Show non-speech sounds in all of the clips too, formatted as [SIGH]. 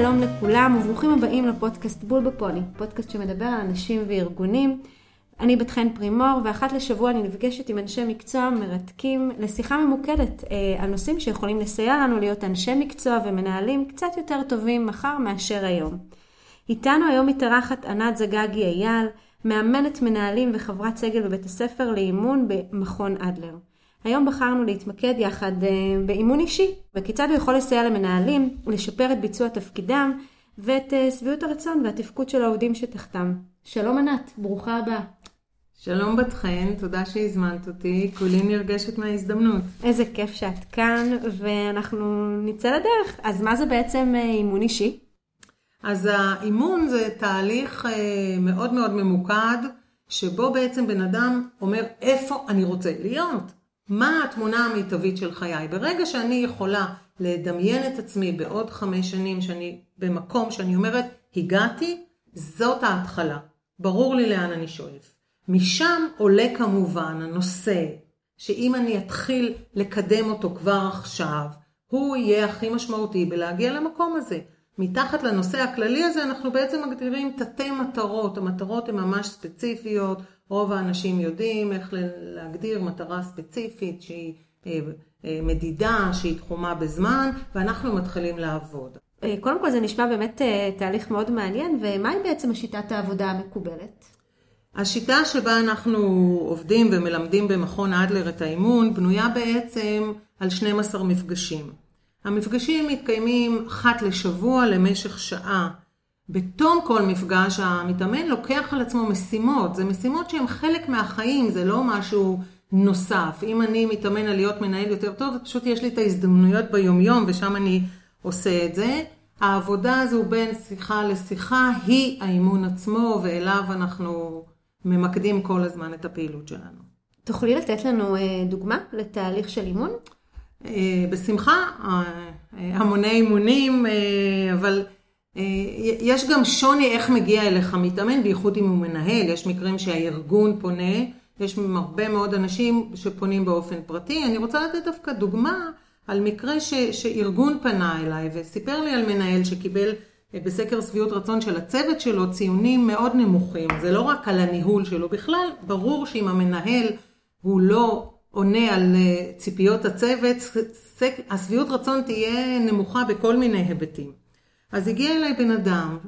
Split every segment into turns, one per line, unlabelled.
שלום לכולם וברוכים הבאים לפודקאסט בול בפוני, פודקאסט שמדבר על אנשים וארגונים. אני בת חן פרימור ואחת לשבוע אני נפגשת עם אנשי מקצוע מרתקים לשיחה ממוקדת אה, על נושאים שיכולים לסייע לנו להיות אנשי מקצוע ומנהלים קצת יותר טובים מחר מאשר היום. איתנו היום מתארחת ענת זגגי אייל, מאמנת מנהלים וחברת סגל בבית הספר לאימון במכון אדלר. היום בחרנו להתמקד יחד אה, באימון אישי, וכיצד הוא יכול לסייע למנהלים לשפר את ביצוע תפקידם ואת אה, שביעות הרצון והתפקוד של העובדים שתחתם. שלום ענת, ברוכה הבאה.
שלום בת חן, תודה שהזמנת אותי, כולי נרגשת מההזדמנות.
איזה כיף שאת כאן, ואנחנו נצא לדרך. אז מה זה בעצם אה, אימון אישי?
אז האימון זה תהליך מאוד מאוד ממוקד, שבו בעצם בן אדם אומר איפה אני רוצה להיות. מה התמונה המיטבית של חיי. ברגע שאני יכולה לדמיין את עצמי בעוד חמש שנים שאני במקום שאני אומרת, הגעתי, זאת ההתחלה. ברור לי לאן אני שואף. משם עולה כמובן הנושא שאם אני אתחיל לקדם אותו כבר עכשיו, הוא יהיה הכי משמעותי בלהגיע למקום הזה. מתחת לנושא הכללי הזה אנחנו בעצם מגדירים תתי מטרות, המטרות הן ממש ספציפיות, רוב האנשים יודעים איך להגדיר מטרה ספציפית שהיא אה, אה, מדידה, שהיא תחומה בזמן, ואנחנו מתחילים לעבוד.
אה, קודם כל זה נשמע באמת תהליך מאוד מעניין, ומהי בעצם השיטת העבודה המקובלת?
השיטה שבה אנחנו עובדים ומלמדים במכון אדלר את האימון בנויה בעצם על 12 מפגשים. המפגשים מתקיימים אחת לשבוע למשך שעה. בתום כל מפגש המתאמן לוקח על עצמו משימות, זה משימות שהן חלק מהחיים, זה לא משהו נוסף. אם אני מתאמן על להיות מנהל יותר טוב, פשוט יש לי את ההזדמנויות ביומיום ושם אני עושה את זה. העבודה הזו בין שיחה לשיחה היא האימון עצמו ואליו אנחנו ממקדים כל הזמן את הפעילות שלנו.
תוכלי לתת לנו אה, דוגמה לתהליך של אימון?
אה, בשמחה, אה, המוני אימונים, אבל יש גם שוני איך מגיע אליך מתאמן, בייחוד אם הוא מנהל, יש מקרים שהארגון פונה, יש הרבה מאוד אנשים שפונים באופן פרטי. אני רוצה לתת דווקא דוגמה על מקרה ש, שארגון פנה אליי וסיפר לי על מנהל שקיבל בסקר שביעות רצון של הצוות שלו ציונים מאוד נמוכים. זה לא רק על הניהול שלו, בכלל ברור שאם המנהל הוא לא עונה על ציפיות הצוות, השביעות רצון תהיה נמוכה בכל מיני היבטים. אז הגיע אליי בן אדם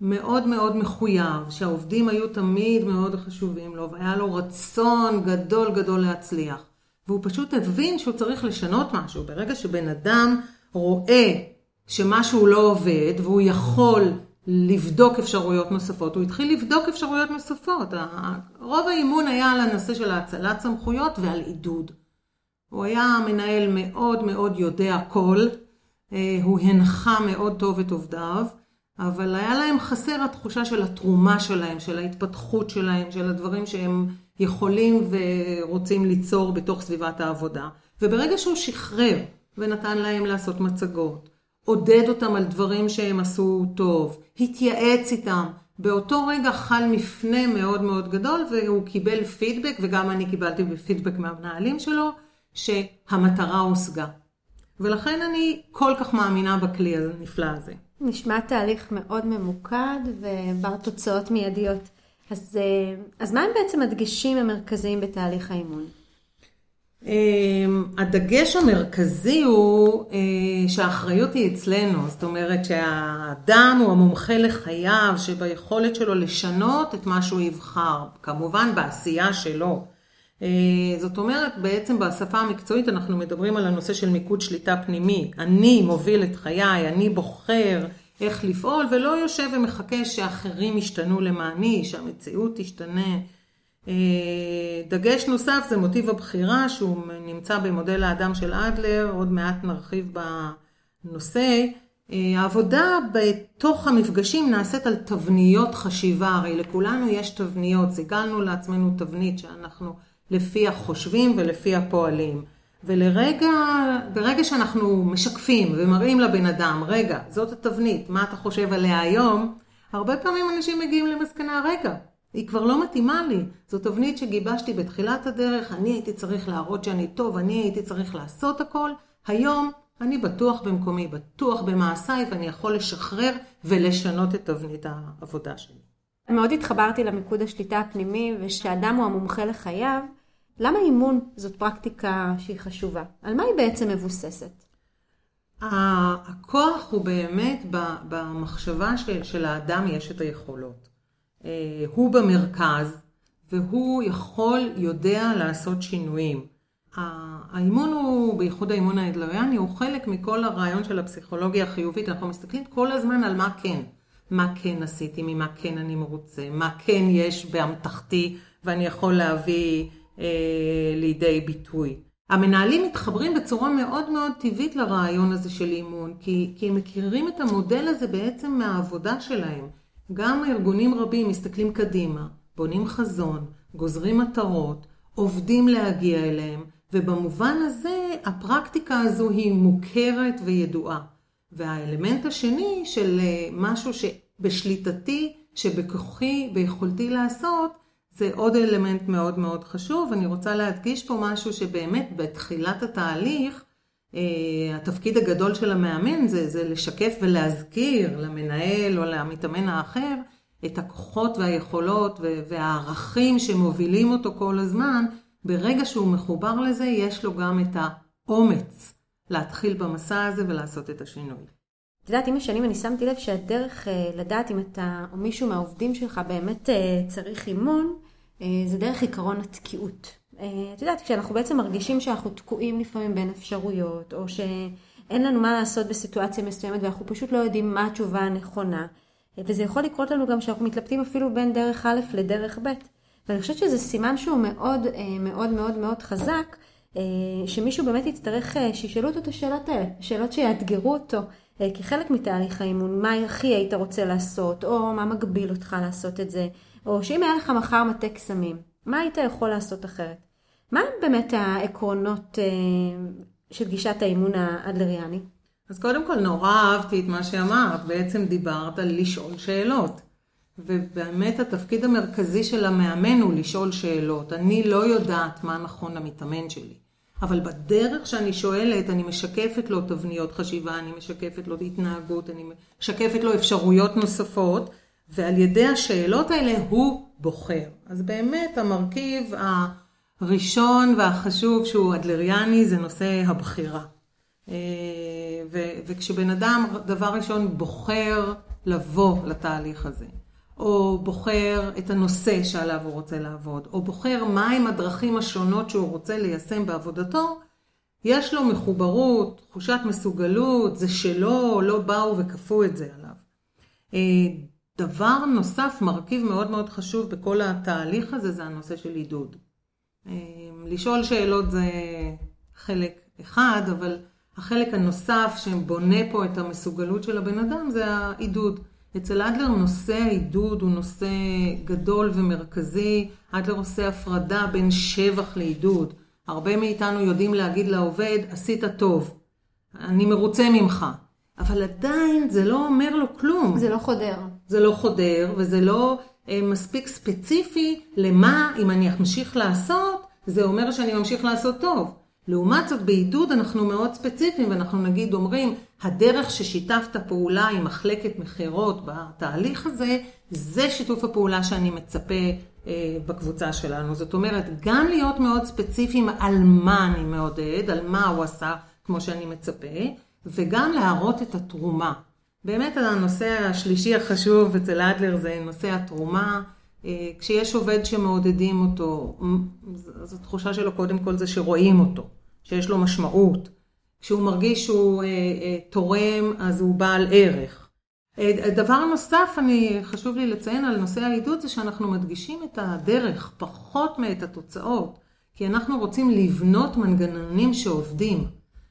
מאוד מאוד מחויב, שהעובדים היו תמיד מאוד חשובים לו, והיה לו רצון גדול גדול להצליח. והוא פשוט הבין שהוא צריך לשנות משהו. ברגע שבן אדם רואה שמשהו לא עובד, והוא יכול לבדוק אפשרויות נוספות, הוא התחיל לבדוק אפשרויות נוספות. רוב האימון היה על הנושא של האצלת סמכויות ועל עידוד. הוא היה מנהל מאוד מאוד יודע כל, הוא הנחה מאוד טוב את עובדיו, אבל היה להם חסר התחושה של התרומה שלהם, של ההתפתחות שלהם, של הדברים שהם יכולים ורוצים ליצור בתוך סביבת העבודה. וברגע שהוא שחרר ונתן להם לעשות מצגות, עודד אותם על דברים שהם עשו טוב, התייעץ איתם, באותו רגע חל מפנה מאוד מאוד גדול והוא קיבל פידבק, וגם אני קיבלתי פידבק מהמנהלים שלו, שהמטרה הושגה. ולכן אני כל כך מאמינה בכלי הנפלא הזה.
נשמע תהליך מאוד ממוקד ובר תוצאות מיידיות. אז, אה, אז מה הם בעצם הדגשים המרכזיים בתהליך האימון?
אמ, הדגש המרכזי הוא אה, שהאחריות היא אצלנו, זאת אומרת שהאדם הוא המומחה לחייו, שביכולת שלו לשנות את מה שהוא יבחר, כמובן בעשייה שלו. אה, זאת אומרת, בעצם בשפה המקצועית אנחנו מדברים על הנושא של מיקוד שליטה פנימי. אני מוביל את חיי, אני בוחר איך לפעול, ולא יושב ומחכה שאחרים ישתנו למעני, שהמציאות תשתנה. אה, דגש נוסף זה מוטיב הבחירה, שהוא נמצא במודל האדם של אדלר, עוד מעט נרחיב בנושא. אה, העבודה בתוך המפגשים נעשית על תבניות חשיבה, הרי לכולנו יש תבניות, סיגלנו לעצמנו תבנית שאנחנו לפי החושבים ולפי הפועלים. ולרגע, ברגע שאנחנו משקפים ומראים לבן אדם, רגע, זאת התבנית, מה אתה חושב עליה היום? הרבה פעמים אנשים מגיעים למסקנה, רגע, היא כבר לא מתאימה לי. זו תבנית שגיבשתי בתחילת הדרך, אני הייתי צריך להראות שאני טוב, אני הייתי צריך לעשות הכל. היום אני בטוח במקומי, בטוח במעשיי, ואני יכול לשחרר ולשנות את תבנית העבודה שלי.
מאוד התחברתי למיקוד השליטה הפנימי, ושאדם הוא המומחה לחייו. למה אימון זאת פרקטיקה שהיא חשובה? על מה היא בעצם מבוססת?
הכוח הוא באמת במחשבה של האדם יש את היכולות. אה, הוא במרכז, והוא יכול, יודע לעשות שינויים. האימון הוא, בייחוד האימון האדלריאני, הוא חלק מכל הרעיון של הפסיכולוגיה החיובית. אנחנו מסתכלים כל הזמן על מה כן. מה כן עשיתי, ממה כן אני מרוצה, מה כן יש באמתחתי ואני יכול להביא אה, לידי ביטוי. המנהלים מתחברים בצורה מאוד מאוד טבעית לרעיון הזה של אימון, כי, כי הם מכירים את המודל הזה בעצם מהעבודה שלהם. גם ארגונים רבים מסתכלים קדימה, בונים חזון, גוזרים מטרות, עובדים להגיע אליהם, ובמובן הזה הפרקטיקה הזו היא מוכרת וידועה. והאלמנט השני של אה, משהו שבשליטתי, שבכוחי, ביכולתי לעשות, זה עוד אלמנט מאוד מאוד חשוב. אני רוצה להדגיש פה משהו שבאמת בתחילת התהליך, אה, התפקיד הגדול של המאמן זה, זה לשקף ולהזכיר למנהל או למתאמן האחר את הכוחות והיכולות והערכים שמובילים אותו כל הזמן. ברגע שהוא מחובר לזה, יש לו גם את האומץ להתחיל במסע הזה ולעשות את השינוי.
את יודעת, עם השנים אני שמתי לב שהדרך אה, לדעת אם אתה או מישהו מהעובדים שלך באמת אה, צריך אימון, זה דרך עיקרון התקיעות. את יודעת, כשאנחנו בעצם מרגישים שאנחנו תקועים לפעמים בין אפשרויות, או שאין לנו מה לעשות בסיטואציה מסוימת ואנחנו פשוט לא יודעים מה התשובה הנכונה, וזה יכול לקרות לנו גם שאנחנו מתלבטים אפילו בין דרך א' לדרך ב'. ואני חושבת שזה סימן שהוא מאוד מאוד מאוד מאוד חזק, שמישהו באמת יצטרך שישאלו אותו את השאלות האלה, שאלות שיאתגרו אותו. אה, כחלק מתהליך האימון, מה הכי היית רוצה לעשות, או מה מגביל אותך לעשות את זה, או שאם היה לך מחר מטה קסמים, מה היית יכול לעשות אחרת? מה באמת העקרונות אה, של גישת האימון האדלריאני?
אז קודם כל נורא אהבתי את מה שאמרת, בעצם דיברת על לשאול שאלות. ובאמת התפקיד המרכזי של המאמן הוא לשאול שאלות. אני לא יודעת מה נכון למתאמן שלי. אבל בדרך שאני שואלת, אני משקפת לו תבניות חשיבה, אני משקפת לו התנהגות, אני משקפת לו אפשרויות נוספות, ועל ידי השאלות האלה הוא בוחר. אז באמת המרכיב הראשון והחשוב שהוא אדלריאני זה נושא הבחירה. אה, וכשבן אדם דבר ראשון בוחר לבוא לתהליך הזה. או בוחר את הנושא שעליו הוא רוצה לעבוד, או בוחר מהם הדרכים השונות שהוא רוצה ליישם בעבודתו, יש לו מחוברות, תחושת מסוגלות, זה שלו, לא באו וכפו את זה עליו. אה, דבר נוסף, מרכיב מאוד מאוד חשוב בכל התהליך הזה, זה הנושא של עידוד. אה, לשאול שאלות זה חלק אחד, אבל החלק הנוסף שבונה פה את המסוגלות של הבן אדם זה העידוד. אצל אדלר נושא העידוד הוא נושא גדול ומרכזי. אדלר עושה הפרדה בין שבח לעידוד. הרבה מאיתנו יודעים להגיד לעובד, עשית טוב, אני מרוצה ממך. אבל עדיין זה לא אומר לו כלום.
זה לא חודר.
זה לא חודר, וזה לא אה, מספיק ספציפי למה, אם אני אמשיך לעשות, זה אומר שאני ממשיך לעשות טוב. לעומת זאת, בעידוד אנחנו מאוד ספציפיים, ואנחנו נגיד אומרים, הדרך ששיתפת פעולה עם מחלקת מכירות בתהליך הזה, זה שיתוף הפעולה שאני מצפה אה, בקבוצה שלנו. זאת אומרת, גם להיות מאוד ספציפיים על מה אני מעודד, על מה הוא עשה, כמו שאני מצפה, וגם להראות את התרומה. באמת הנושא השלישי החשוב אצל אדלר זה נושא התרומה. אה, כשיש עובד שמעודדים אותו, אז התחושה שלו קודם כל זה שרואים אותו, שיש לו משמעות. כשהוא מרגיש שהוא אה, אה, תורם, אז הוא בעל ערך. אה, דבר נוסף, אני, חשוב לי לציין על נושא העידוד, זה שאנחנו מדגישים את הדרך, פחות מאת התוצאות. כי אנחנו רוצים לבנות מנגנונים שעובדים.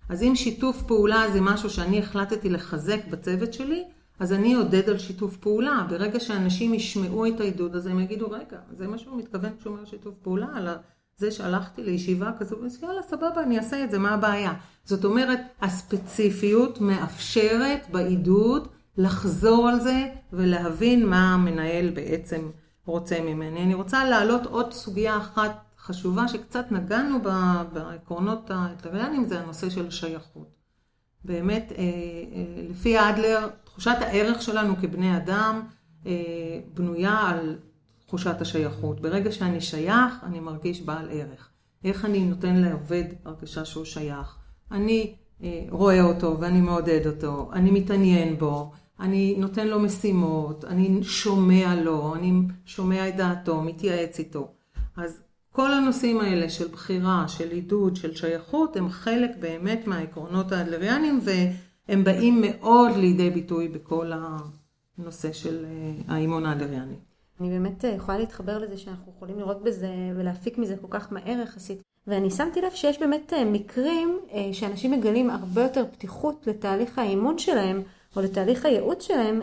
אז אם שיתוף פעולה זה משהו שאני החלטתי לחזק בצוות שלי, אז אני אעודד על שיתוף פעולה. ברגע שאנשים ישמעו את העידוד הזה, הם יגידו, רגע, זה מה שהוא מתכוון כשהוא אומר שיתוף פעולה, על זה שהלכתי לישיבה כזו, אז יאללה, סבבה, אני אעשה את זה, מה הבעיה? זאת אומרת, הספציפיות מאפשרת בעידוד לחזור על זה ולהבין מה המנהל בעצם רוצה ממני. אני רוצה להעלות עוד סוגיה אחת חשובה שקצת נגענו בעקרונות האטריאנים, זה הנושא של שייכות. באמת, לפי אדלר, תחושת הערך שלנו כבני אדם בנויה על תחושת השייכות. ברגע שאני שייך, אני מרגיש בעל ערך. איך אני נותן לעובד הרגשה שהוא שייך. אני רואה אותו ואני מעודד אותו, אני מתעניין בו, אני נותן לו משימות, אני שומע לו, אני שומע את דעתו, מתייעץ איתו. אז כל הנושאים האלה של בחירה, של עידוד, של שייכות, הם חלק באמת מהעקרונות האדלריאניים והם באים מאוד לידי ביטוי בכל הנושא של אה, האימון האדלריאני.
אני באמת אה, יכולה להתחבר לזה שאנחנו יכולים לראות בזה ולהפיק מזה כל כך מהר יחסית. ואני שמתי לב שיש באמת אה, מקרים שאנשים מגלים הרבה יותר פתיחות לתהליך האימון שלהם או לתהליך הייעוץ שלהם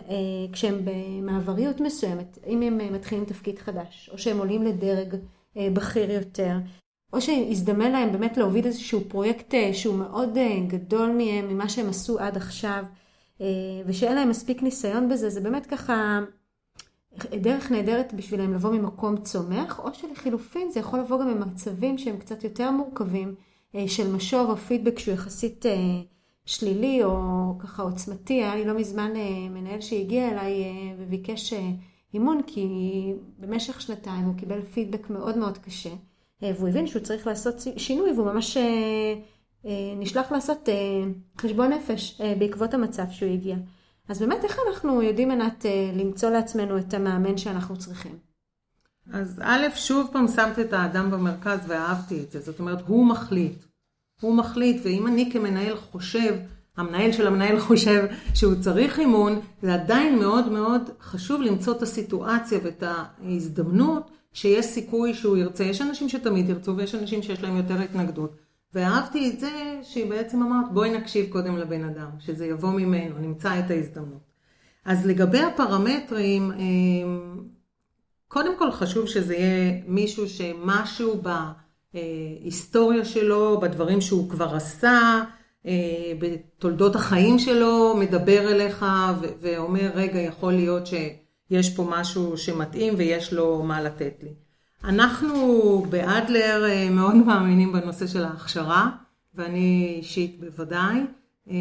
כשהם במעבריות מסוימת, אם הם מתחילים תפקיד חדש, או שהם עולים לדרג בכיר יותר, או שהזדמן להם באמת להוביל איזשהו פרויקט שהוא מאוד גדול מהם, ממה שהם עשו עד עכשיו, ושאין להם מספיק ניסיון בזה, זה באמת ככה דרך נהדרת בשבילם לבוא ממקום צומח, או שלחילופין זה יכול לבוא גם במצבים שהם קצת יותר מורכבים, אה, של משוב או פידבק שהוא יחסית אה, שלילי או ככה עוצמתי. היה לי לא מזמן אה, מנהל שהגיע אליי וביקש אימון, כי במשך שנתיים הוא קיבל פידבק מאוד מאוד קשה, והוא הבין שהוא צריך לעשות שינוי, והוא ממש נשלח לעשות חשבון נפש בעקבות המצב שהוא הגיע. אז באמת, איך אנחנו יודעים, ענת, אה, למצוא לעצמנו את המאמן שאנחנו צריכים?
אז א', שוב פעם שמת את האדם במרכז ואהבתי את זה. זאת אומרת, הוא מחליט. הוא מחליט, ואם אני כמנהל חושב, המנהל של המנהל [LAUGHS] חושב שהוא צריך אימון, זה עדיין מאוד מאוד חשוב למצוא את הסיטואציה ואת ההזדמנות שיש סיכוי שהוא ירצה. יש אנשים שתמיד ירצו ויש אנשים שיש להם יותר התנגדות. ואהבתי את זה שהיא בעצם אמרת, בואי נקשיב קודם לבן אדם, שזה יבוא ממנו, נמצא את ההזדמנות. אז לגבי הפרמטרים, אמ, קודם כל חשוב שזה יהיה מישהו שמשהו בהיסטוריה שלו, בדברים שהוא כבר עשה, אה, בתולדות החיים שלו, מדבר אליך ואומר, רגע, יכול להיות שיש פה משהו שמתאים ויש לו מה לתת לי. אנחנו באדלר אה, מאוד מאמינים בנושא של ההכשרה, ואני אישית בוודאי. אה,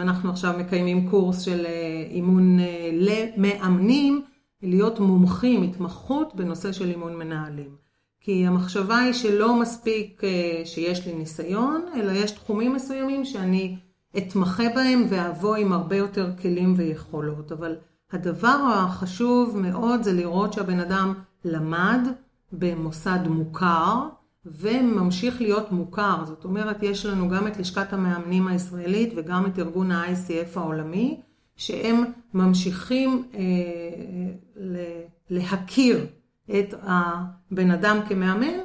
אנחנו עכשיו מקיימים קורס של אה, אימון למאמנים, להיות מומחים, התמחות בנושא של אימון מנהלים. כי המחשבה היא שלא מספיק שיש לי ניסיון, אלא יש תחומים מסוימים שאני אתמחה בהם ואבוא עם הרבה יותר כלים ויכולות. אבל הדבר החשוב מאוד זה לראות שהבן אדם למד, במוסד מוכר וממשיך להיות מוכר. זאת אומרת, יש לנו גם את לשכת המאמנים הישראלית וגם את ארגון ה-ICF העולמי, שהם ממשיכים אה, להכיר את הבן אדם כמאמן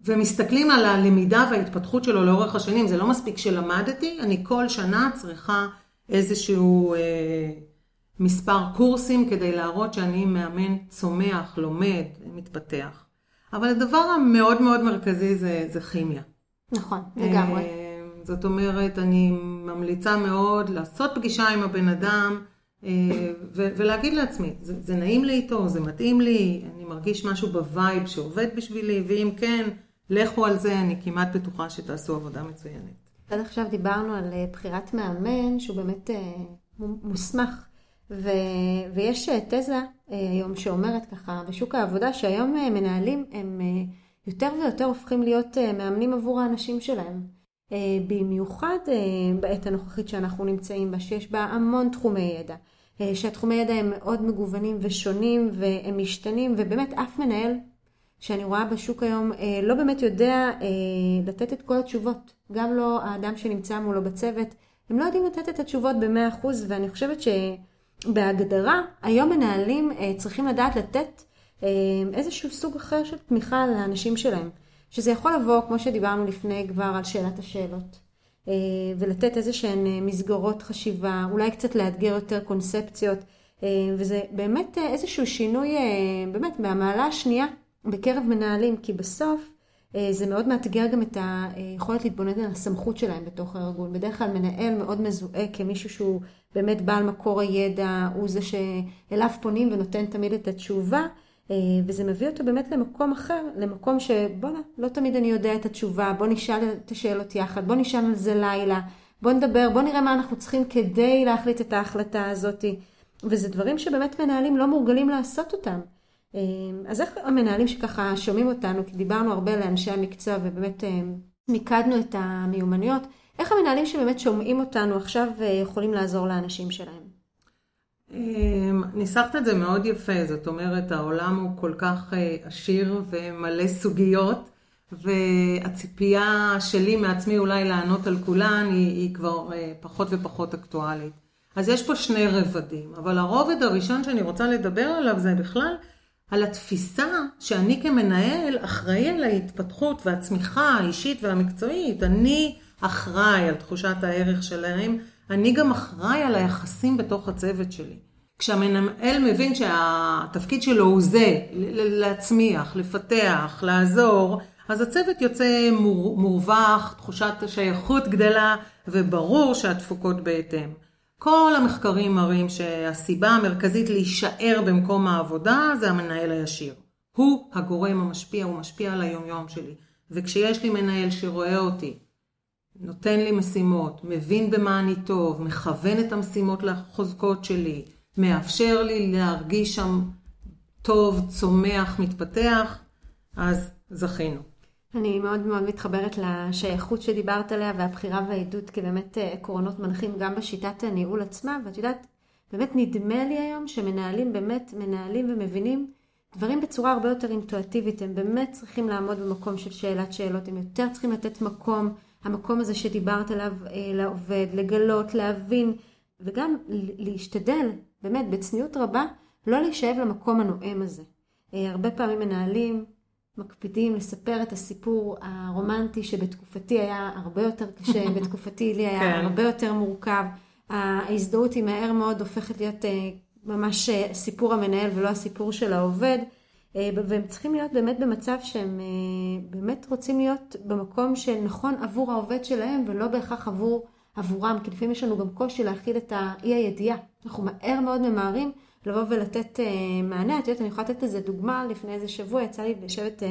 ומסתכלים על הלמידה וההתפתחות שלו לאורך השנים. זה לא מספיק שלמדתי, אני כל שנה צריכה איזשהו... אה, מספר קורסים כדי להראות שאני מאמן צומח, לומד, מתפתח. אבל הדבר המאוד מאוד מרכזי זה, זה כימיה.
נכון, לגמרי.
אה, זאת אומרת, אני ממליצה מאוד לעשות פגישה עם הבן אדם אה, ולהגיד לעצמי, זה, זה נעים לי איתו, זה מתאים לי, אני מרגיש משהו ב vibe שעובד בשבילי, ואם כן, לכו על זה, אני כמעט בטוחה שתעשו עבודה מצוינת.
עד עכשיו דיברנו על אה, בחירת מאמן שהוא באמת מוסמך ו, ויש אה, תזה אה, היום שאומרת ככה בשוק העבודה שהיום אה, מנהלים הם יותר ויותר הופכים להיות מאמנים עבור האנשים שלהם. במיוחד בעת הנוכחית שאנחנו נמצאים בה, שיש בה המון תחומי ידע. שהתחומי ידע הם מאוד מגוונים ושונים והם משתנים, ובאמת אף מנהל שאני רואה בשוק היום לא באמת יודע לתת את כל התשובות. גם לא האדם שנמצא מולו בצוות, הם לא יודעים לתת את התשובות ב-100%, ואני חושבת ש... בהגדרה, היום מנהלים אה, צריכים לדעת לתת אה, איזשהו סוג אחר של תמיכה לאנשים שלהם. שזה יכול לבוא, כמו שדיברנו לפני כבר, על שאלת השאלות. אה, ולתת איזה שהן מסגרות חשיבה, אולי קצת לאתגר יותר קונספציות. וזה באמת איזשהו שינוי, באמת, מהמעלה השנייה בקרב מנהלים, כי בסוף זה מאוד מאתגר גם את היכולת להתבונן על הסמכות שלהם בתוך הארגון. בדרך כלל מנהל מאוד מזוהה כמישהו שהוא באמת בעל מקור הידע, הוא זה שאליו פונים ונותן תמיד את התשובה, אה, וזה מביא אותו באמת למקום אחר, למקום שבואנה, לא תמיד אני יודע את התשובה, בוא נשאל את השאלות יחד, בוא נשאל על זה לילה. בוא נדבר, בוא נראה מה אנחנו צריכים כדי להחליט את ההחלטה הזאת. וזה דברים שבאמת מנהלים לא מורגלים לעשות אותם. אה, אז איך המנהלים שככה שומעים אותנו, כי דיברנו הרבה לאנשי המקצוע ובאמת אה, מיקדנו את המיומנויות, איך המנהלים שבאמת שומעים אותנו עכשיו אה, יכולים לעזור לאנשים שלהם?
ניסחת את זה מאוד יפה, זאת אומרת העולם הוא כל כך עשיר ומלא סוגיות, והציפייה שלי מעצמי אולי לענות על כולן היא, היא כבר פחות ופחות אקטואלית. אז יש פה שני רבדים, אבל הרובד הראשון שאני רוצה לדבר עליו זה בכלל על התפיסה שאני כמנהל אחראי על ההתפתחות והצמיחה האישית והמקצועית. אני אחראי על תחושת הערך שלהם, אני גם אחראי על היחסים בתוך הצוות שלי. כשהמנהל מבין שהתפקיד שלו הוא זה, להצמיח, לפתח, לעזור, אז הצוות יוצא מורווח, תחושת השייכות גדלה, וברור שהתפוקות בהתאם. כל המחקרים מראים שהסיבה המרכזית להישאר במקום העבודה זה המנהל הישיר. הוא הגורם המשפיע, הוא משפיע על היומיום שלי. וכשיש לי מנהל שרואה אותי, נותן לי משימות, מבין במה אני טוב, מכוון את המשימות לחוזקות שלי, מאפשר לי להרגיש שם טוב, צומח, מתפתח, אז זכינו.
אני מאוד מאוד מתחברת לשייכות שדיברת עליה והבחירה והעדות כבאמת אה, עקרונות מנחים גם בשיטת הניהול עצמה, ואת יודעת, באמת נדמה לי היום שמנהלים באמת מנהלים ומבינים דברים בצורה הרבה יותר אינטואטיבית, הם באמת צריכים לעמוד במקום של שאלת שאלות, הם יותר צריכים לתת מקום, המקום הזה שדיברת עליו אה, לעובד, לגלות, להבין, וגם להשתדל, באמת, בצניעות רבה, לא להישאב למקום הנואם הזה. אה, הרבה פעמים מנהלים מקפידים לספר את הסיפור הרומנטי שבתקופתי היה הרבה יותר קשה, [LAUGHS] בתקופתי לי היה כן. הרבה יותר מורכב. ההזדהות היא מהר מאוד הופכת להיות אה, ממש אה, סיפור המנהל ולא הסיפור של העובד. אה, והם צריכים להיות באמת במצב שהם באמת רוצים להיות במקום שנכון עבור העובד שלהם ולא בהכרח עבור עבורם, כי לפעמים יש לנו גם קושי להכיל את האי הידיעה. אנחנו מהר מאוד ממהרים לבוא ולתת uh, מענה. את יודעת, אני יכולה לתת איזה דוגמה, לפני איזה שבוע יצא לי לשבת uh,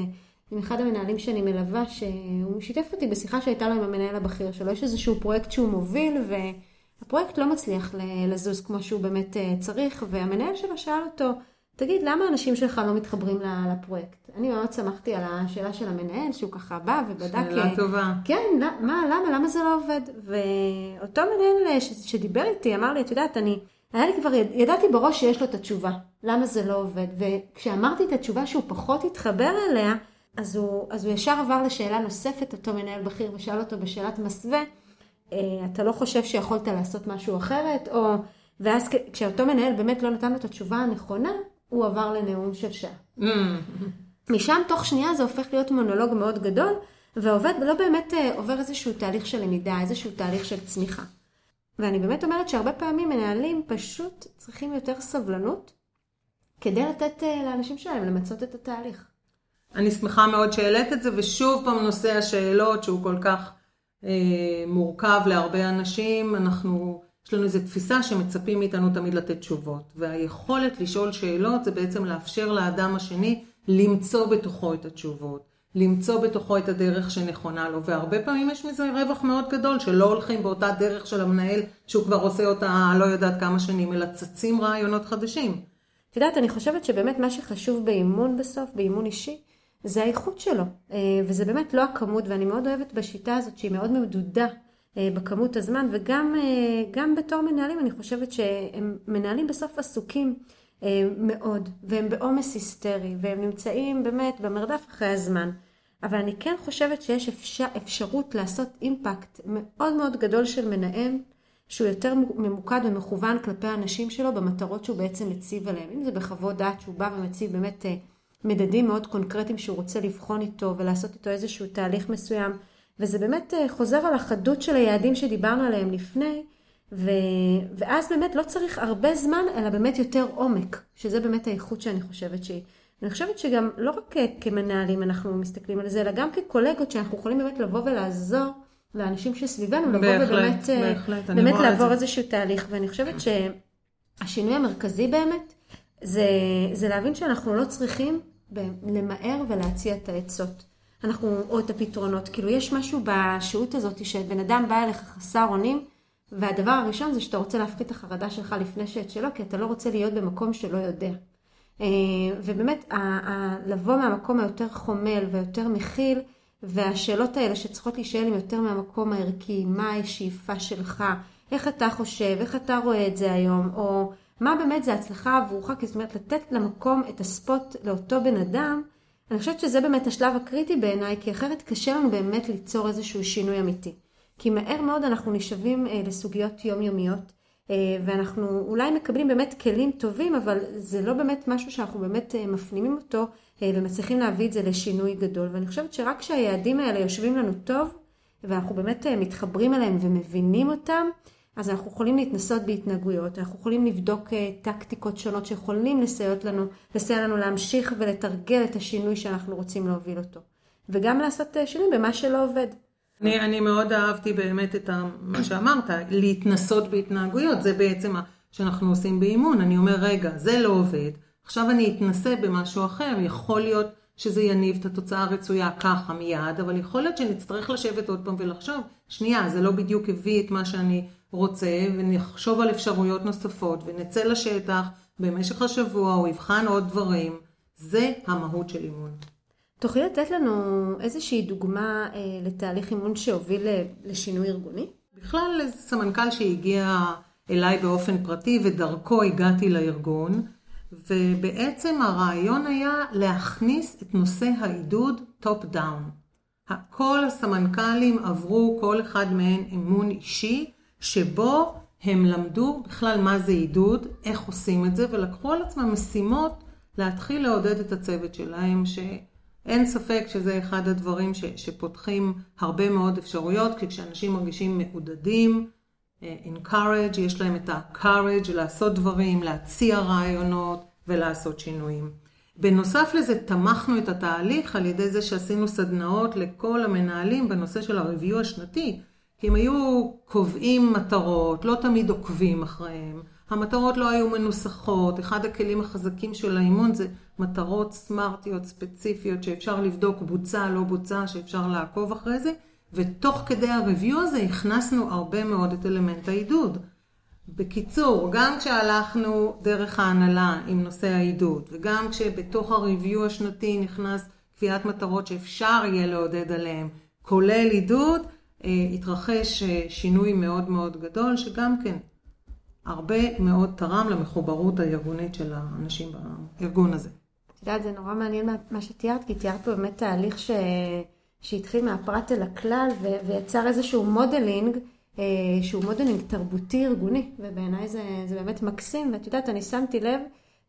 עם אחד המנהלים שאני מלווה, שהוא שיתף אותי בשיחה שהייתה לו עם המנהל הבכיר שלו. יש איזשהו פרויקט שהוא מוביל, והפרויקט לא מצליח לזוז כמו שהוא באמת uh, צריך, והמנהל שלו שאל אותו, תגיד, למה האנשים שלך לא מתחברים לפרויקט? אני מאוד שמחתי על השאלה של המנהל, שהוא ככה בא ובדק...
שאלה טובה.
כן, מה, למה, למה זה לא עובד? ואותו מנהל שדיבר איתי אמר לי, את יודעת, אני... היה לי כבר, ידעתי בראש שיש לו את התשובה, למה זה לא עובד. וכשאמרתי את התשובה שהוא פחות התחבר אליה, אז הוא, אז הוא ישר עבר לשאלה נוספת, אותו מנהל בכיר, ושאל אותו בשאלת מסווה, אה, אתה לא חושב שיכולת לעשות משהו אחרת? או... ואז כשאותו מנהל באמת לא נתן לו את התשובה הנכונה, הוא עבר לנאום של שעה. Mm. משם תוך שנייה זה הופך להיות מונולוג מאוד גדול, והעובד לא באמת אה, עובר איזשהו תהליך של למידה, איזשהו תהליך של צמיחה. ואני באמת אומרת שהרבה פעמים מנהלים פשוט צריכים יותר סבלנות כדי לתת אה, לאנשים שלהם למצות את התהליך.
אני שמחה מאוד שהעלית את זה, ושוב פעם נושא השאלות שהוא כל כך אה, מורכב להרבה אנשים, אנחנו, יש לנו איזו תפיסה שמצפים מאיתנו תמיד לתת תשובות, והיכולת לשאול שאלות זה בעצם לאפשר לאדם השני למצוא בתוכו את התשובות. למצוא בתוכו את הדרך שנכונה לו, והרבה פעמים יש מזה רווח מאוד גדול, שלא הולכים באותה דרך של המנהל, שהוא כבר עושה אותה לא יודעת כמה שנים, אלא צצים רעיונות חדשים.
את יודעת, אני חושבת שבאמת מה שחשוב באימון בסוף, באימון אישי, זה האיכות שלו. אה, וזה באמת לא הכמות, ואני מאוד אוהבת בשיטה הזאת שהיא מאוד מדודה אה, בכמות הזמן, וגם אה, בתור מנהלים אני חושבת שהם מנהלים בסוף עסוקים מאוד, והם בעומס היסטרי, והם נמצאים באמת במרדף אחרי הזמן. אבל אני כן חושבת שיש אפשר, אפשרות לעשות אימפקט מאוד מאוד גדול של מנהל, שהוא יותר ממוקד ומכוון כלפי האנשים שלו במטרות שהוא בעצם מציב עליהם. אם זה בחוות דעת שהוא בא ומציב באמת אה, מדדים מאוד קונקרטיים שהוא רוצה לבחון איתו ולעשות איתו איזשהו תהליך מסוים. וזה באמת אה, חוזר על החדות של היעדים שדיברנו עליהם לפני, ו... ואז באמת לא צריך הרבה זמן, אלא באמת יותר עומק, שזה באמת האיכות שאני חושבת שהיא. אני חושבת שגם לא רק כמנהלים אנחנו מסתכלים על זה, אלא גם כקולגות שאנחנו יכולים באמת לבוא ולעזור לאנשים שסביבנו, לבוא
בהחלט, ובאמת בהחלט,
באמת לעבור איזשהו תהליך. ואני חושבת שהשינוי המרכזי באמת, זה, זה להבין שאנחנו לא צריכים למהר ולהציע את העצות. אנחנו, או את הפתרונות. כאילו, יש משהו בשהות הזאת שבן אדם בא אליך חסר אונים, והדבר הראשון זה שאתה רוצה להפחית את החרדה שלך לפני שאת שלו, כי אתה לא רוצה להיות במקום שלא יודע. אה, ובאמת, לבוא מהמקום היותר חומל ויותר מכיל, והשאלות האלה שצריכות להישאל עם יותר מהמקום הערכי, מה השאיפה שלך, איך אתה חושב, איך אתה רואה את זה היום, או מה באמת זה הצלחה עבורך, כי זאת אומרת לתת למקום את הספוט לאותו בן אדם, אני חושבת שזה באמת השלב הקריטי בעיניי, כי אחרת קשה לנו באמת ליצור איזשהו שינוי אמיתי. כי מהר מאוד אנחנו נשאבים אה, לסוגיות יומיומיות, ואנחנו אולי מקבלים באמת כלים טובים, אבל זה לא באמת משהו שאנחנו באמת אה, מפנימים אותו אה, ומצליחים להביא את זה לשינוי גדול. ואני חושבת שרק כשהיעדים האלה יושבים לנו טוב, ואנחנו באמת אה, מתחברים אליהם ומבינים אותם, אז אנחנו יכולים להתנסות בהתנהגויות, אנחנו יכולים לבדוק אה, טקטיקות שונות שיכולים לסייע לנו, לסייע לנו להמשיך ולתרגל את השינוי שאנחנו רוצים להוביל אותו. וגם לעשות אה, שינוי במה שלא עובד.
אני, אני מאוד אהבתי באמת את מה שאמרת, להתנסות בהתנהגויות, זה בעצם מה שאנחנו עושים באימון. אני אומר, רגע, זה לא עובד, עכשיו אני אתנסה במשהו אחר, יכול להיות שזה יניב את התוצאה הרצויה ככה מיד, אבל יכול להיות שנצטרך לשבת עוד פעם ולחשוב, שנייה, זה לא בדיוק הביא את מה שאני רוצה, ונחשוב על אפשרויות נוספות, ונצא לשטח במשך השבוע, הוא יבחן עוד דברים. זה המהות של אימון.
תוכלי לתת לנו איזושהי דוגמה אה, לתהליך אימון שהוביל לשינוי ארגוני?
בכלל, סמנכ"ל שהגיע אליי באופן פרטי, ודרכו הגעתי לארגון, ובעצם הרעיון היה להכניס את נושא העידוד top down. כל הסמנכ"לים עברו, כל אחד מהם אימון אישי, שבו הם למדו בכלל מה זה עידוד, איך עושים את זה, ולקחו על עצמם משימות להתחיל לעודד את הצוות שלהם, שאין ספק שזה אחד הדברים ש, שפותחים הרבה מאוד אפשרויות, כי כשאנשים מרגישים מעודדים, אה, encourage, יש להם את ה-courage לעשות דברים, להציע רעיונות ולעשות שינויים. בנוסף לזה, תמכנו את התהליך על ידי זה שעשינו סדנאות לכל המנהלים בנושא של ה-review השנתי. כי הם היו קובעים מטרות, לא תמיד עוקבים אחריהם. המטרות לא היו מנוסחות, אחד הכלים החזקים של האימון זה מטרות סמארטיות ספציפיות שאפשר לבדוק בוצע, לא בוצע, שאפשר לעקוב אחרי זה, ותוך כדי הריוויו הזה הכנסנו הרבה מאוד את אלמנט העידוד. בקיצור, גם כשהלכנו דרך ההנהלה עם נושא העידוד, וגם כשבתוך הריוויו השנתי נכנס קביעת מטרות שאפשר יהיה לעודד עליהן, כולל עידוד, אה, התרחש אה, שינוי מאוד מאוד גדול, שגם כן הרבה מאוד תרם למחוברות הארגונית של האנשים בארגון הזה.
את יודעת, זה נורא מעניין מה שתיארת, כי תיארת פה באמת תהליך ש... שהתחיל מהפרט אל הכלל ו... ויצר איזשהו modeling, אה, שהוא modeling תרבותי ארגוני, ובעיניי זה, זה באמת מקסים, ואת יודעת, אני שמתי לב,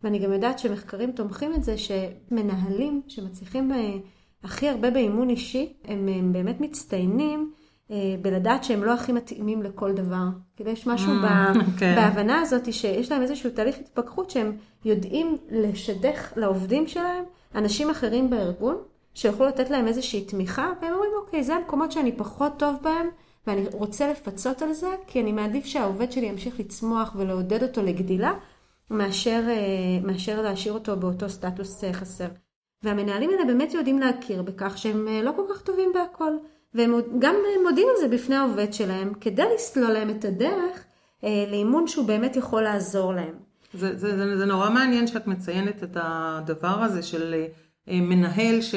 ואני גם יודעת שמחקרים תומכים את זה, שמנהלים שמצליחים הכי הרבה באימון אישי, הם, הם באמת מצטיינים. אה, בלדעת שהם לא הכי מתאימים לכל דבר. כאילו יש משהו אממ, ב, כן. בהבנה הזאת שיש להם איזשהו תהליך התפכחות שהם יודעים לשדך לעובדים שלהם אנשים אחרים בארגון, שיוכלו לתת להם איזושהי תמיכה, והם אומרים, אוקיי, זה המקומות שאני פחות טוב בהם, ואני רוצה לפצות על זה, כי אני מעדיף שהעובד שלי ימשיך לצמוח ולעודד אותו לגדילה, מאשר, אה, מאשר להשאיר אותו באותו סטטוס חסר. והמנהלים האלה באמת יודעים להכיר בכך שהם לא כל כך טובים בהכל. והם גם מודים על זה בפני העובד שלהם, כדי לסלול להם את הדרך אה, לאימון שהוא באמת יכול לעזור להם.
זה, זה, זה, זה נורא מעניין שאת מציינת את הדבר הזה של אה, מנהל ש,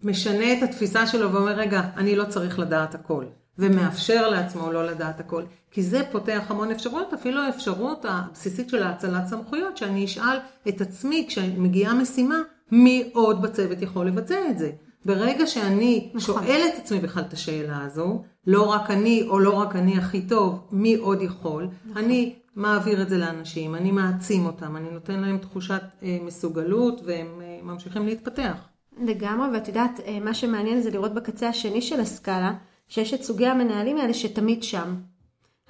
שמשנה את התפיסה שלו ואומר, רגע, אני לא צריך לדעת הכל. ומאפשר לעצמו לא לדעת הכל. כי זה פותח המון אפשרויות, אפילו האפשרות הבסיסית של האצלת סמכויות, שאני אשאל את עצמי כשמגיעה משימה, מי עוד בצוות יכול לבצע את זה. ברגע שאני נכון. שואלת את עצמי בכלל את השאלה הזו, לא רק אני או לא רק אני הכי טוב, מי עוד יכול, נכון. אני מעביר את זה לאנשים, אני מעצים אותם, אני נותן להם תחושת אה, מסוגלות והם אה, ממשיכים להתפתח.
לגמרי, ואת יודעת, אה, מה שמעניין זה לראות בקצה השני של הסקאלה, שיש את סוגי המנהלים האלה שתמיד שם.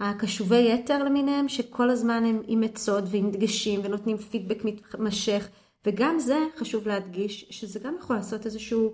הקשובי יתר למיניהם, שכל הזמן הם עם עצות ועם דגשים ונותנים פידבק מתמשך, וגם זה חשוב להדגיש, שזה גם יכול לעשות איזשהו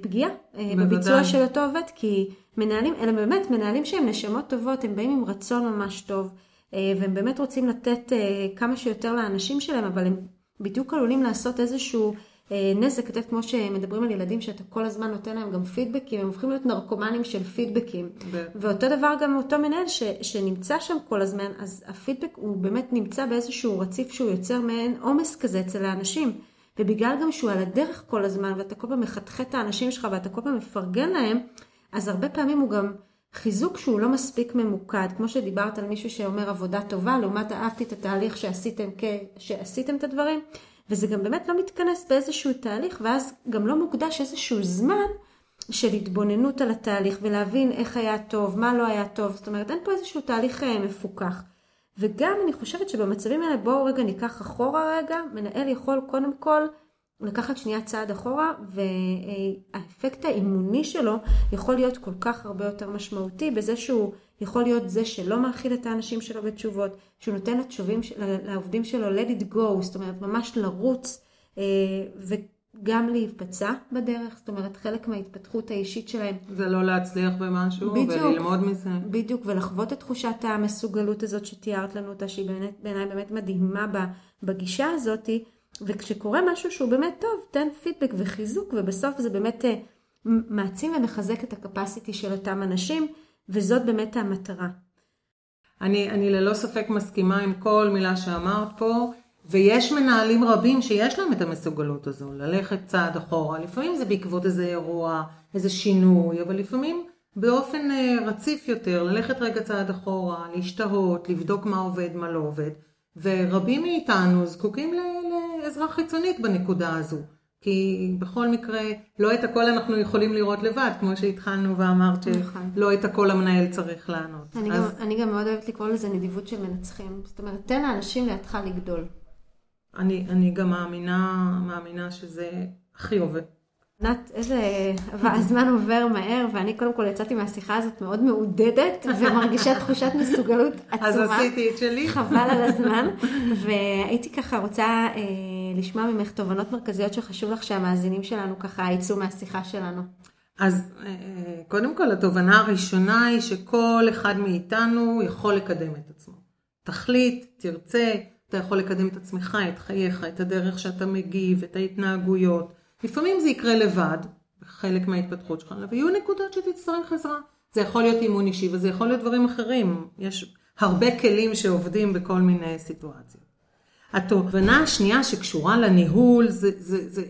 פגיעה אה, בביצוע של אותו עובד, כי מנהלים, אלה באמת מנהלים שהם נשמות טובות, הם באים עם רצון ממש טוב, אה, והם באמת רוצים לתת כמה שיותר לאנשים שלהם, אבל הם בדיוק עלולים לעשות איזשהו אה, נזק, את יודעת, כמו שמדברים על ילדים שאתה כל הזמן נותן להם גם פידבקים, הם הופכים להיות נרקומנים של פידבקים.
ב-
ואותו דבר גם אותו מנהל ש, שנמצא שם כל הזמן, אז הפידבק הוא באמת נמצא באיזשהו רציף שהוא יוצר מעין עומס כזה אצל האנשים. ובגלל גם שהוא על הדרך כל הזמן, ואתה כל פעם מחתכת את האנשים שלך ואתה כל פעם מפרגן להם, אז הרבה פעמים הוא גם חיזוק שהוא לא מספיק ממוקד. כמו שדיברת על מישהו שאומר עבודה טובה, לעומת אהבתי את התהליך שעשיתם. שעשיתם את הדברים, וזה גם באמת לא מתכנס באיזשהו תהליך, ואז גם לא מוקדש איזשהו זמן של התבוננות על התהליך ולהבין איך היה טוב, מה לא היה טוב. זאת אומרת, אין פה איזשהו תהליך אה, מפוקח. וגם אני חושבת שבמצבים האלה, בואו רגע ניקח אחורה רגע, מנהל יכול קודם כל לקחת שנייה צעד אחורה, והאפקט האימוני שלו יכול להיות כל כך הרבה יותר משמעותי בזה שהוא יכול להיות זה שלא מאכיל את האנשים שלו בתשובות, שהוא נותן לתשובים, לעובדים שלו let it go, זאת אומרת ממש לרוץ, וגם להיפצע בדרך, זאת אומרת חלק מההתפתחות האישית שלהם
זה לא להצליח במשהו
בדיוק.
וללמוד מזה.
בדיוק, ולחוות את תחושת המסוגלות הזאת שתיארת לנו אותה, שהיא בעיניי באמת מדהימה בגישה הזאת, וכשקורה משהו שהוא באמת טוב, תן פידבק וחיזוק, ובסוף זה באמת אה, מעצים ומחזק את הקפסיטי של אותם אנשים, וזאת באמת המטרה.
אני, אני ללא ספק מסכימה עם כל מילה שאמרת פה, ויש מנהלים רבים שיש להם את המסוגלות הזו, ללכת צעד אחורה. לפעמים זה בעקבות איזה אירוע, איזה שינוי, אבל לפעמים באופן אה, רציף יותר, ללכת רגע צעד אחורה, להשתהות, לבדוק מה עובד, מה לא עובד. ורבים מאיתנו זקוקים לעזרה חיצונית בנקודה הזו. כי בכל מקרה, לא את הכל אנחנו יכולים לראות לבד, כמו שהתחלנו ואמרת
נכון.
שלא את הכל המנהל צריך לענות.
אני,
אז...
גם, אני גם מאוד אוהבת לקרוא לזה נדיבות של מנצחים. זאת אומרת, תן לאנשים לידך לגדול.
אני, אני גם מאמינה, מאמינה שזה הכי עובד.
ענת, איזה... הזמן עובר מהר, ואני קודם כל יצאתי מהשיחה הזאת מאוד מעודדת, ומרגישה תחושת מסוגלות [LAUGHS] עצומה.
אז עשיתי את שלי.
חבל על הזמן, [LAUGHS] והייתי ככה רוצה אה, לשמוע ממך תובנות מרכזיות שחשוב לך שהמאזינים שלנו ככה יצאו מהשיחה שלנו.
אז אה, קודם כל, התובנה הראשונה היא שכל אחד מאיתנו יכול לקדם את עצמו. תחליט, תרצה, אתה יכול לקדם את עצמך, את חייך, את הדרך שאתה מגיב, את ההתנהגויות. לפעמים זה יקרה לבד, חלק מההתפתחות שלך, אבל יהיו נקודות שתצטרך עזרה. זה יכול להיות אימון אישי וזה יכול להיות דברים אחרים. יש הרבה כלים שעובדים בכל מיני סיטואציות. התובנה השנייה שקשורה לניהול זה, זה, זה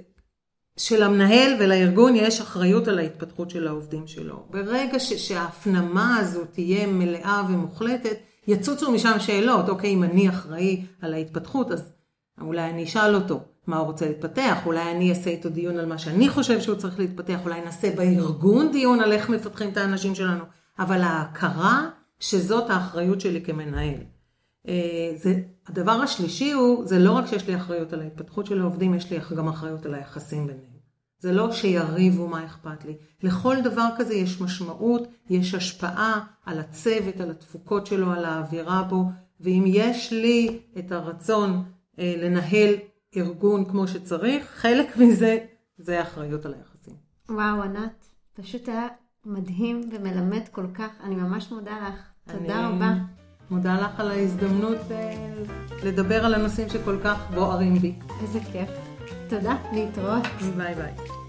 שלמנהל ולארגון יש אחריות על ההתפתחות של העובדים שלו. ברגע ש, שההפנמה הזו תהיה מלאה ומוחלטת, יצוצו משם שאלות, אוקיי, אם אני אחראי על ההתפתחות, אז אולי אני אשאל אותו מה הוא רוצה להתפתח, אולי אני אעשה איתו דיון על מה שאני חושב שהוא צריך להתפתח, אולי נעשה בארגון דיון על איך מפתחים את האנשים שלנו, אבל ההכרה שזאת האחריות שלי כמנהל. אה, זה, הדבר השלישי הוא, זה לא רק שיש לי אחריות על ההתפתחות של העובדים, יש לי גם אחריות על היחסים ביניהם. זה לא שיריבו מה אכפת לי. לכל דבר כזה יש משמעות, יש השפעה על הצוות, על התפוקות שלו, על האווירה בו, ואם יש לי את הרצון אה, לנהל ארגון כמו שצריך, חלק מזה זה אחריות על היחסים.
וואו, ענת, פשוט היה מדהים ומלמד כל כך. אני ממש מודה לך. תודה
אני
רבה.
מודה לך על ההזדמנות אה, לדבר על הנושאים שכל כך בוערים בי.
איזה כיף. תודה, להתראות.
ביי ביי.